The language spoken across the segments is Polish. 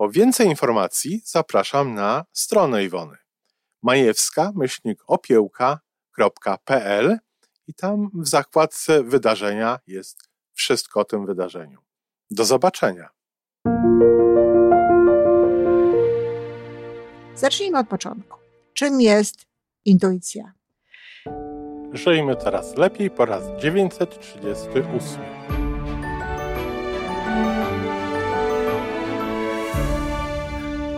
Po więcej informacji zapraszam na stronę Iwony majewska-opiełka.pl i tam w zakładce wydarzenia jest wszystko o tym wydarzeniu. Do zobaczenia. Zacznijmy od początku. Czym jest intuicja? Żyjmy teraz lepiej po raz 938.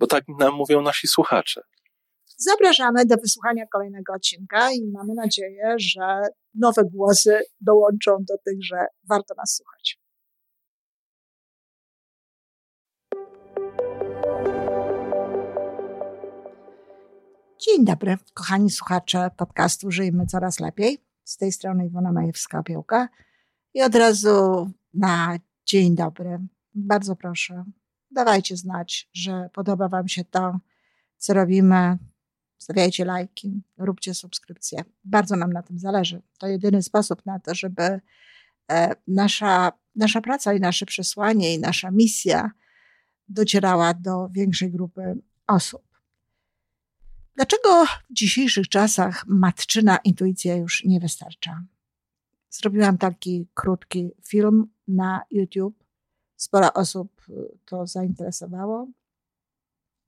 bo tak nam mówią nasi słuchacze. Zapraszamy do wysłuchania kolejnego odcinka i mamy nadzieję, że nowe głosy dołączą do tych, że warto nas słuchać. Dzień dobry, kochani słuchacze podcastu Żyjmy Coraz Lepiej. Z tej strony Iwona Majewska-Piołka. I od razu na dzień dobry. Bardzo proszę, dawajcie znać, że podoba Wam się to, co robimy. Stawiajcie lajki, róbcie subskrypcje. Bardzo nam na tym zależy. To jedyny sposób na to, żeby e, nasza, nasza praca i nasze przesłanie i nasza misja docierała do większej grupy osób. Dlaczego w dzisiejszych czasach matczyna intuicja już nie wystarcza? Zrobiłam taki krótki film na YouTube. Sporo osób y, to zainteresowało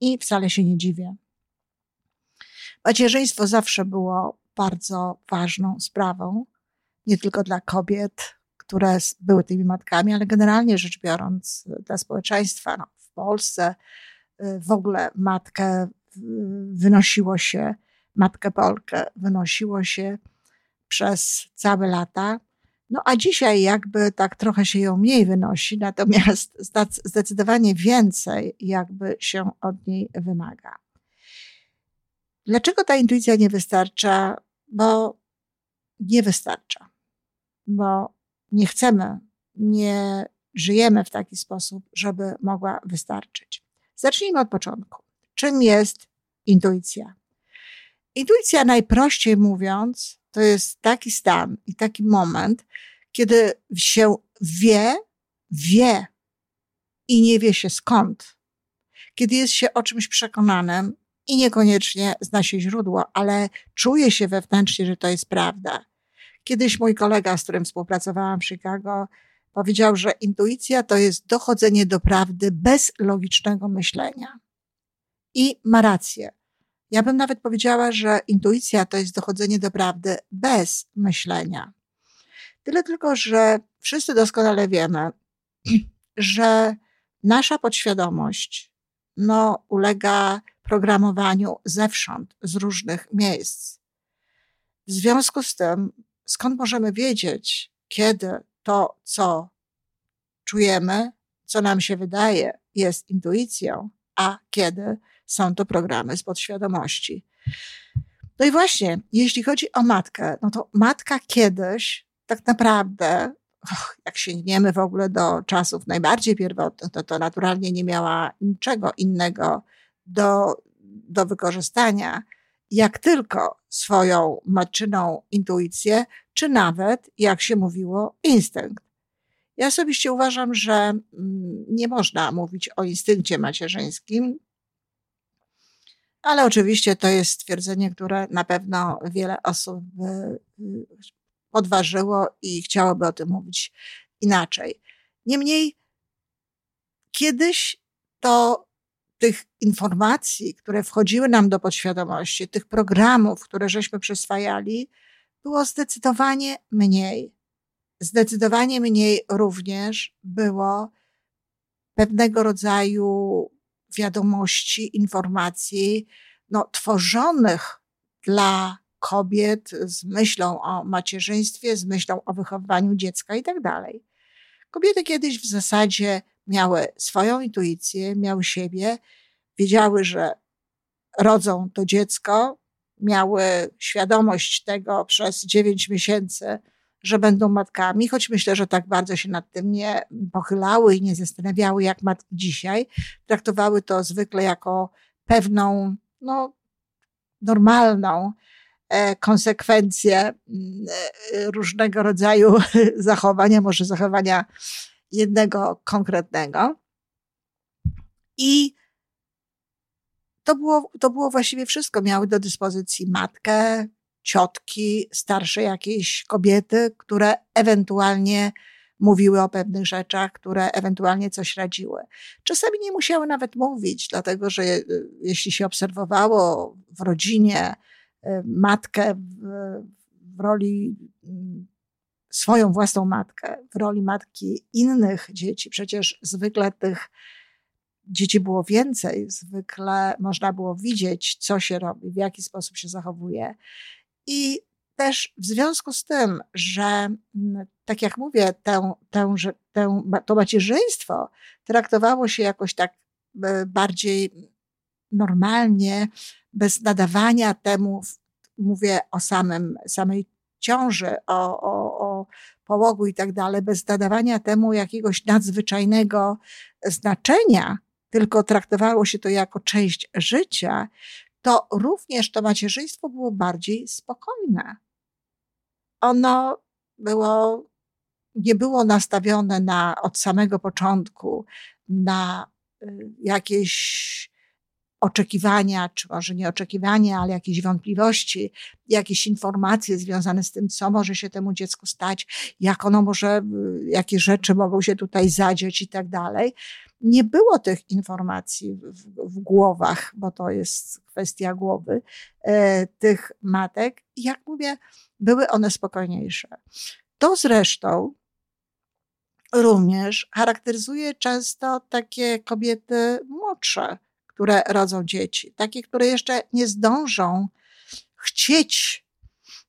i wcale się nie dziwię. Macierzyństwo zawsze było bardzo ważną sprawą, nie tylko dla kobiet, które były tymi matkami, ale generalnie rzecz biorąc y, dla społeczeństwa. No, w Polsce y, w ogóle matkę wynosiło się, matkę Polkę wynosiło się przez całe lata. No a dzisiaj jakby tak trochę się ją mniej wynosi, natomiast zdecydowanie więcej jakby się od niej wymaga. Dlaczego ta intuicja nie wystarcza? Bo nie wystarcza. Bo nie chcemy, nie żyjemy w taki sposób, żeby mogła wystarczyć. Zacznijmy od początku. Czym jest intuicja? Intuicja, najprościej mówiąc, to jest taki stan i taki moment, kiedy się wie, wie i nie wie się skąd. Kiedy jest się o czymś przekonanym i niekoniecznie zna się źródło, ale czuje się wewnętrznie, że to jest prawda. Kiedyś mój kolega, z którym współpracowałam w Chicago, powiedział, że intuicja to jest dochodzenie do prawdy bez logicznego myślenia. I ma rację. Ja bym nawet powiedziała, że intuicja to jest dochodzenie do prawdy bez myślenia. Tyle tylko, że wszyscy doskonale wiemy, że nasza podświadomość no, ulega programowaniu zewsząd, z różnych miejsc. W związku z tym, skąd możemy wiedzieć, kiedy to, co czujemy, co nam się wydaje, jest intuicją, a kiedy są to programy z podświadomości. No i właśnie, jeśli chodzi o matkę, no to matka kiedyś tak naprawdę, och, jak sięgniemy w ogóle do czasów najbardziej pierwotnych, to, to naturalnie nie miała niczego innego do, do wykorzystania, jak tylko swoją matczyną intuicję, czy nawet, jak się mówiło, instynkt. Ja osobiście uważam, że mm, nie można mówić o instynkcie macierzyńskim, ale oczywiście to jest stwierdzenie, które na pewno wiele osób podważyło i chciałoby o tym mówić inaczej. Niemniej, kiedyś to tych informacji, które wchodziły nam do podświadomości, tych programów, które żeśmy przyswajali, było zdecydowanie mniej. Zdecydowanie mniej również było pewnego rodzaju wiadomości, informacji, no, tworzonych dla kobiet z myślą o macierzyństwie, z myślą o wychowywaniu dziecka i tak dalej. Kobiety kiedyś w zasadzie miały swoją intuicję, miały siebie, wiedziały, że rodzą to dziecko, miały świadomość tego przez dziewięć miesięcy, że będą matkami, choć myślę, że tak bardzo się nad tym nie pochylały i nie zastanawiały, jak matki dzisiaj. Traktowały to zwykle jako pewną, no, normalną e, konsekwencję mm, e, różnego rodzaju zachowania, może zachowania jednego konkretnego. I to było, to było właściwie wszystko. Miały do dyspozycji matkę, ciotki, starsze jakieś kobiety, które ewentualnie mówiły o pewnych rzeczach, które ewentualnie coś radziły. Czasami nie musiały nawet mówić, dlatego że e, jeśli się obserwowało w rodzinie e, matkę w, w roli mm, swoją własną matkę, w roli matki innych dzieci, przecież zwykle tych dzieci było więcej, zwykle można było widzieć, co się robi, w jaki sposób się zachowuje. I też w związku z tym, że mm, tak jak mówię, tę, tę, tę, to macierzyństwo traktowało się jakoś tak e, bardziej normalnie, bez nadawania temu, mówię o samym, samej ciąży, o, o, o połogu i tak dalej, bez nadawania temu jakiegoś nadzwyczajnego znaczenia, tylko traktowało się to jako część życia, to również to macierzyństwo było bardziej spokojne. Ono było, nie było nastawione na, od samego początku na y, jakieś oczekiwania, czy może nie oczekiwania, ale jakieś wątpliwości, jakieś informacje związane z tym, co może się temu dziecku stać, jak ono może, y, jakie rzeczy mogą się tutaj zadzieć i tak dalej nie było tych informacji w, w, głowach, bo to jest kwestia głowy e, tych matek. Jak mówię, były one spokojniejsze. To zresztą również charakteryzuje często takie kobiety młodsze, które rodzą dzieci, takie, które jeszcze nie zdążą chcieć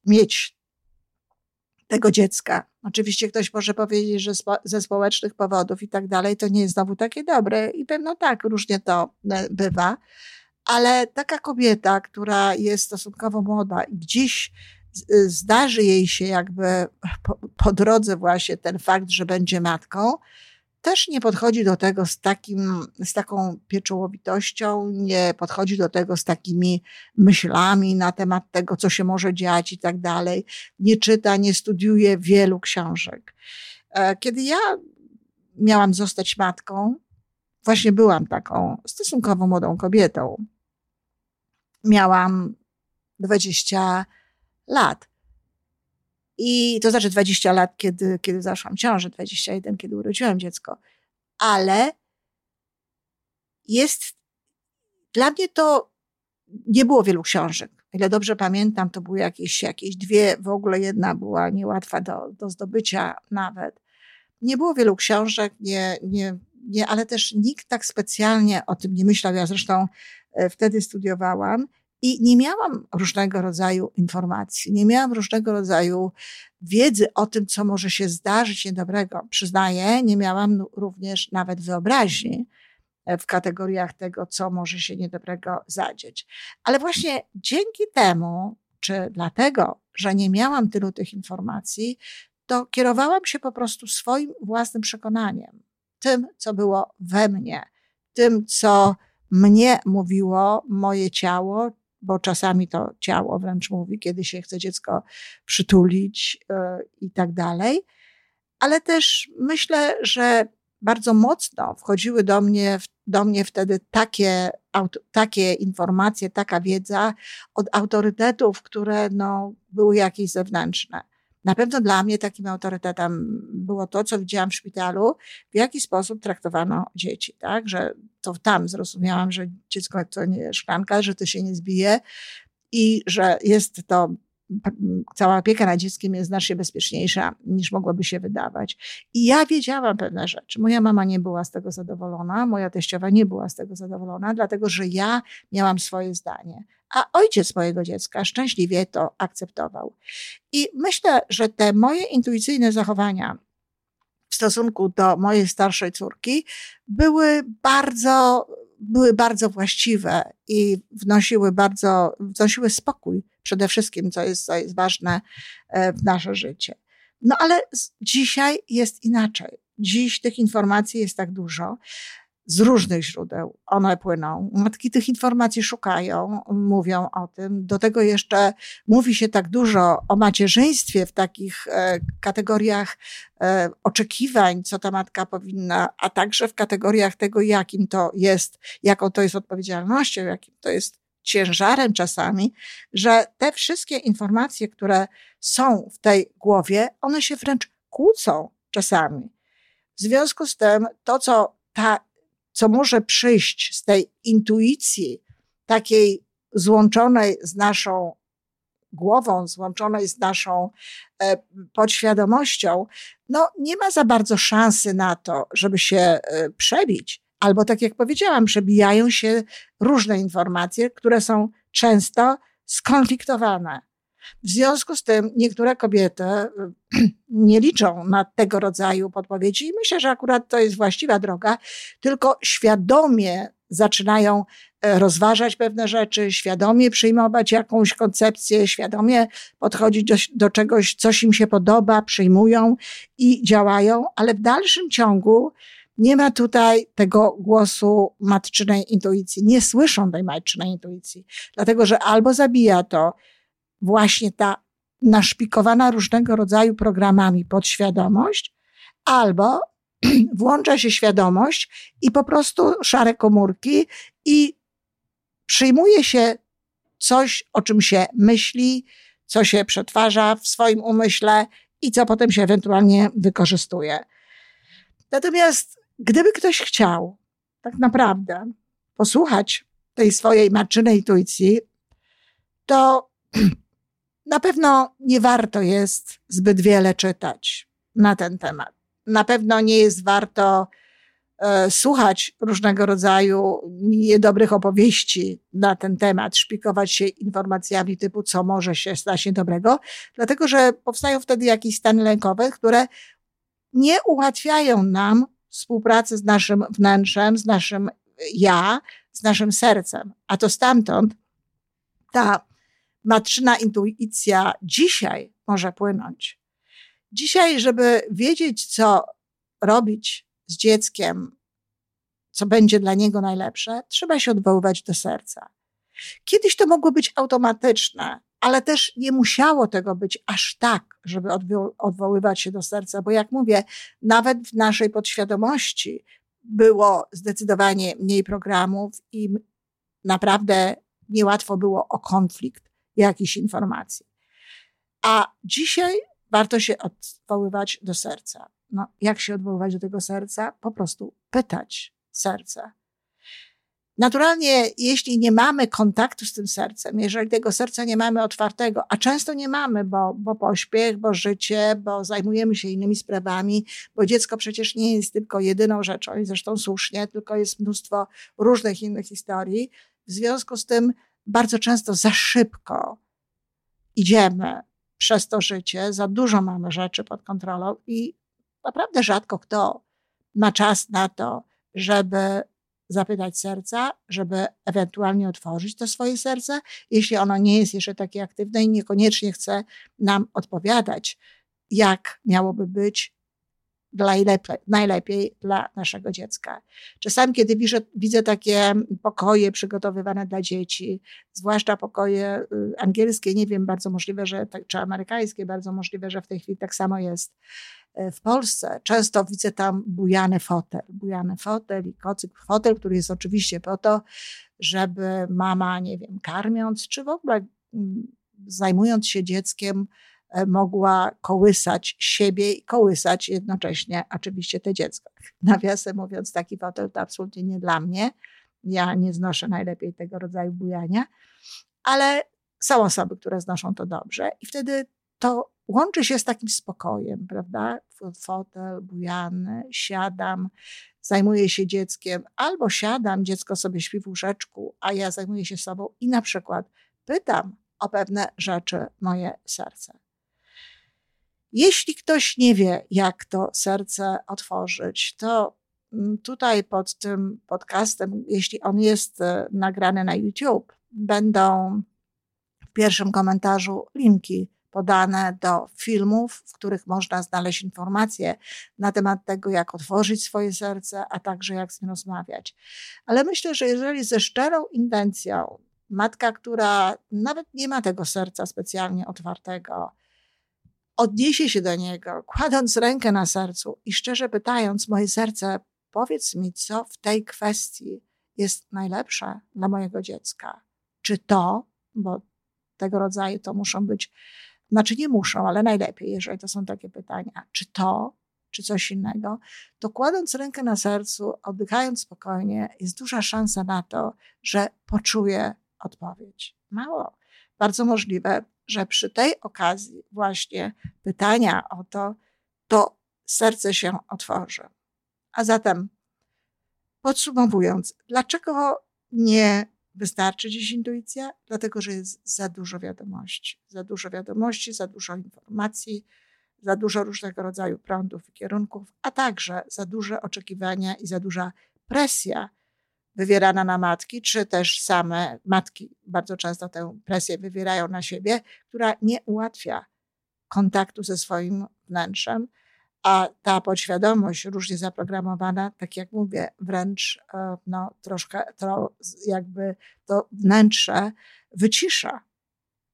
mieć tego dziecka. Oczywiście ktoś może powiedzieć, że ze społecznych powodów i tak dalej to nie jest znowu takie dobre i pewno tak, różnie to e, bywa, ale taka kobieta, która jest stosunkowo młoda i gdzieś zdarzy jej się jakby po, po drodze właśnie ten fakt, że będzie matką, też nie podchodzi do tego z, takim, z taką pieczołowitością, nie podchodzi do tego z takimi myślami na temat tego, co się może dziać i tak dalej. Nie czyta, nie studiuje wielu książek. E, kiedy ja miałam zostać matką, właśnie byłam taką stosunkowo młodą kobietą. Miałam 20 lat. I to znaczy 20 lat, kiedy, kiedy zaszłam ciążę, 21, kiedy urodziłam dziecko. Ale jest, dla mnie to nie było wielu książek. Ile dobrze pamiętam, to były jakieś, jakieś dwie, w ogóle jedna była niełatwa do, do zdobycia nawet. Nie było wielu książek, nie, nie, nie, ale też nikt tak specjalnie o tym nie myślał. Ja zresztą e, wtedy studiowałam i nie miałam różnego rodzaju informacji, nie miałam różnego rodzaju wiedzy o tym, co może się zdarzyć niedobrego. Przyznaję, nie miałam również nawet wyobraźni e, w kategoriach tego, co może się niedobrego zadzieć. Ale właśnie dzięki temu, czy dlatego, że nie miałam tylu tych informacji, to kierowałam się po prostu swoim własnym przekonaniem, tym, co było we mnie, tym, co mnie mówiło moje ciało, bo czasami to ciało wręcz mówi, kiedy się chce dziecko przytulić e, i tak dalej. Ale też myślę, że bardzo mocno wchodziły do mnie, do mnie wtedy takie, takie informacje, taka wiedza od autorytetów, które no, były jakieś zewnętrzne. Na pewno dla mnie takim autorytetem było to, co widziałam w szpitalu, w jaki sposób traktowano dzieci, tak? Że to tam zrozumiałam, że dziecko to nie szklanka, że to się nie zbije i że jest to cała opieka nad dzieckiem jest znacznie bezpieczniejsza niż mogłoby się wydawać. I ja wiedziałam pewne rzeczy. Moja mama nie była z tego zadowolona, moja teściowa nie była z tego zadowolona, dlatego że ja miałam swoje zdanie. A ojciec mojego dziecka szczęśliwie to akceptował. I myślę, że te moje intuicyjne zachowania w stosunku do mojej starszej córki były bardzo, były bardzo właściwe i wnosiły bardzo, wnosiły spokój przede wszystkim, co jest, co jest ważne e, w nasze życie. No ale dzisiaj jest inaczej. Dziś tych informacji jest tak dużo z różnych źródeł one płyną. Matki tych informacji szukają, mówią o tym. Do tego jeszcze mówi się tak dużo o macierzyństwie w takich e, kategoriach e, oczekiwań, co ta matka powinna, a także w kategoriach tego, jakim to jest, jaką to jest odpowiedzialnością, jakim to jest ciężarem czasami, że te wszystkie informacje, które są w tej głowie, one się wręcz kłócą czasami. W związku z tym, to, co ta co może przyjść z tej intuicji takiej złączonej z naszą głową, złączonej z naszą e, podświadomością, no nie ma za bardzo szansy na to, żeby się e, przebić. Albo tak jak powiedziałam, przebijają się różne informacje, które są często skonfliktowane. W związku z tym niektóre kobiety nie liczą na tego rodzaju podpowiedzi i myślę, że akurat to jest właściwa droga, tylko świadomie zaczynają e, rozważać pewne rzeczy, świadomie przyjmować jakąś koncepcję, świadomie podchodzić do, do czegoś, coś im się podoba, przyjmują i działają, ale w dalszym ciągu nie ma tutaj tego głosu matczynej intuicji. Nie słyszą tej matczynej intuicji, dlatego że albo zabija to właśnie ta naszpikowana różnego rodzaju programami podświadomość, albo włącza się świadomość i po prostu szare komórki i przyjmuje się coś, o czym się myśli, co się przetwarza w swoim umyśle i co potem się ewentualnie wykorzystuje. Natomiast gdyby ktoś chciał tak naprawdę posłuchać tej swojej matczynej intuicji, to Na pewno nie warto jest zbyt wiele czytać na ten temat. Na pewno nie jest warto e, słuchać różnego rodzaju niedobrych opowieści na ten temat, szpikować się informacjami typu, co może się stać niedobrego, dlatego że powstają wtedy jakieś stany lękowe, które nie ułatwiają nam współpracy z naszym wnętrzem, z naszym ja, z naszym sercem. A to stamtąd ta matczyna intuicja dzisiaj może płynąć. Dzisiaj, żeby wiedzieć, co robić z dzieckiem, co będzie dla niego najlepsze, trzeba się odwoływać do serca. Kiedyś to mogło być automatyczne, ale też nie musiało tego być aż tak, żeby odwoływać się do serca, bo jak mówię, nawet w naszej podświadomości było zdecydowanie mniej programów i naprawdę niełatwo było o konflikt jakichś informacji. A dzisiaj warto się odwoływać do serca. No, jak się odwoływać do tego serca? Po prostu pytać serca. Naturalnie, jeśli nie mamy kontaktu z tym sercem, jeżeli tego serca nie mamy otwartego, a często nie mamy, bo, bo pośpiech, bo życie, bo zajmujemy się innymi sprawami, bo dziecko przecież nie jest tylko jedyną rzeczą i zresztą słusznie, tylko jest mnóstwo różnych innych historii. W związku z tym bardzo często za szybko idziemy przez to życie, za dużo mamy rzeczy pod kontrolą i naprawdę rzadko kto ma czas na to, żeby zapytać serca, żeby ewentualnie otworzyć to swoje serce, jeśli ono nie jest jeszcze takie aktywne i niekoniecznie chce nam odpowiadać, jak miałoby być najlepiej, najlepiej dla naszego dziecka. Czasami, kiedy widzę, widzę takie pokoje przygotowywane dla dzieci, zwłaszcza pokoje y, angielskie, nie wiem, bardzo możliwe, że tak, czy amerykańskie, bardzo możliwe, że w tej chwili tak samo jest y, w Polsce. Często widzę tam bujany fotel, bujany fotel i kocyk fotel, który jest oczywiście po to, żeby mama, nie wiem, karmiąc, czy w ogóle mm, zajmując się dzieckiem, mogła kołysać siebie i kołysać jednocześnie oczywiście te dziecko. Nawiasem mówiąc, taki fotel to absolutnie nie dla mnie. Ja nie znoszę najlepiej tego rodzaju bujania, ale są osoby, które znoszą to dobrze i wtedy to łączy się z takim spokojem, prawda? Fotel, bujany, siadam, zajmuję się dzieckiem, albo siadam, dziecko sobie śpi w łóżeczku, a ja zajmuję się sobą i na przykład pytam o pewne rzeczy moje serce. Jeśli ktoś nie wie, jak to serce otworzyć, to mm, tutaj pod tym podcastem, jeśli on jest e, nagrany na YouTube, będą w pierwszym komentarzu linki podane do filmów, w których można znaleźć informacje na temat tego, jak otworzyć swoje serce, a także jak z nim rozmawiać. Ale myślę, że jeżeli ze szczerą intencją matka, która nawet nie ma tego serca specjalnie otwartego, odniesie się do niego, kładąc rękę na sercu i szczerze pytając, moje serce, powiedz mi, co w tej kwestii jest najlepsze dla mojego dziecka. Czy to, bo tego rodzaju to muszą być znaczy nie muszą, ale najlepiej, jeżeli to są takie pytania, czy to, czy coś innego, to kładąc rękę na sercu, oddychając spokojnie, jest duża szansa na to, że poczuje odpowiedź. Mało. Bardzo możliwe, że przy tej okazji właśnie pytania o to, to serce się otworzy. A zatem, podsumowując, dlaczego nie Wystarczy dziś intuicja, dlatego że jest za dużo wiadomości. Za dużo wiadomości, za dużo informacji, za dużo różnego rodzaju prądów i kierunków, a także za duże oczekiwania i za duża presja wywierana na matki, czy też same matki bardzo często tę presję wywierają na siebie, która nie ułatwia kontaktu ze swoim wnętrzem, a ta podświadomość różnie zaprogramowana, tak jak mówię, wręcz e, no, troszkę to jakby to wnętrze wycisza.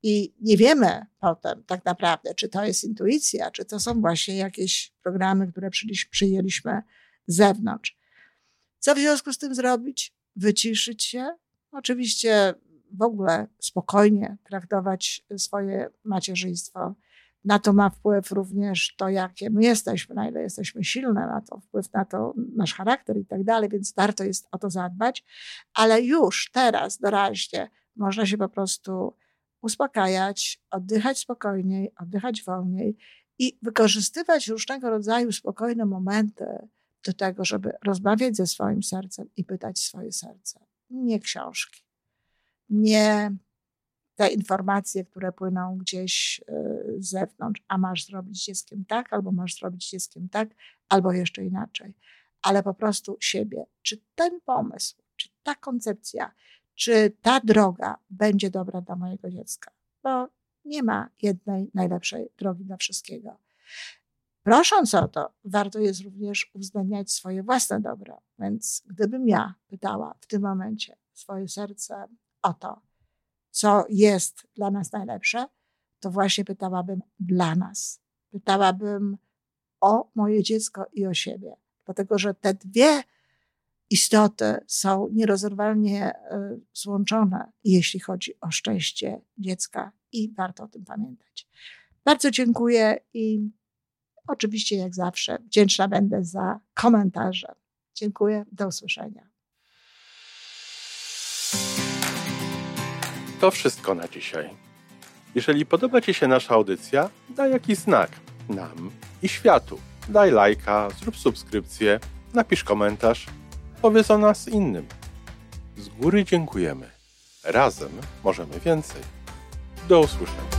I nie wiemy potem tak naprawdę, czy to jest intuicja, czy to są właśnie jakieś programy, które przyjęliśmy z zewnątrz. Co w związku z tym zrobić? Wyciszyć się. Oczywiście w ogóle spokojnie traktować swoje macierzyństwo na to ma wpływ również to, jakie my jesteśmy, na ile jesteśmy silne, ma to wpływ na to nasz charakter i tak dalej, więc warto jest o to zadbać. Ale już teraz, doraźnie, można się po prostu uspokajać, oddychać spokojniej, oddychać wolniej i wykorzystywać różnego rodzaju spokojne momenty do tego, żeby rozmawiać ze swoim sercem i pytać swoje serce. Nie książki, nie te informacje, które płyną gdzieś e, z zewnątrz, a masz zrobić dzieckiem tak, albo masz zrobić dzieckiem tak, albo jeszcze inaczej. Ale po prostu siebie. Czy ten pomysł, czy ta koncepcja, czy ta droga będzie dobra dla mojego dziecka? Bo nie ma jednej najlepszej drogi dla wszystkiego. Prosząc o to, warto jest również uwzględniać swoje własne dobro. Więc gdybym ja pytała w tym momencie swoje serce o to, co jest dla nas najlepsze, to właśnie pytałabym dla nas. Pytałabym o moje dziecko i o siebie. Dlatego, że te dwie istoty są nierozerwalnie e, złączone, jeśli chodzi o szczęście dziecka i warto o tym pamiętać. Bardzo dziękuję i oczywiście, jak zawsze, wdzięczna będę za komentarze. Dziękuję, do usłyszenia. To wszystko na dzisiaj. Jeżeli podoba Ci się nasza audycja, daj jakiś znak nam i światu. Daj lajka, zrób subskrypcję, napisz komentarz, powiedz o nas innym. Z góry dziękujemy. Razem możemy więcej. Do usłyszenia.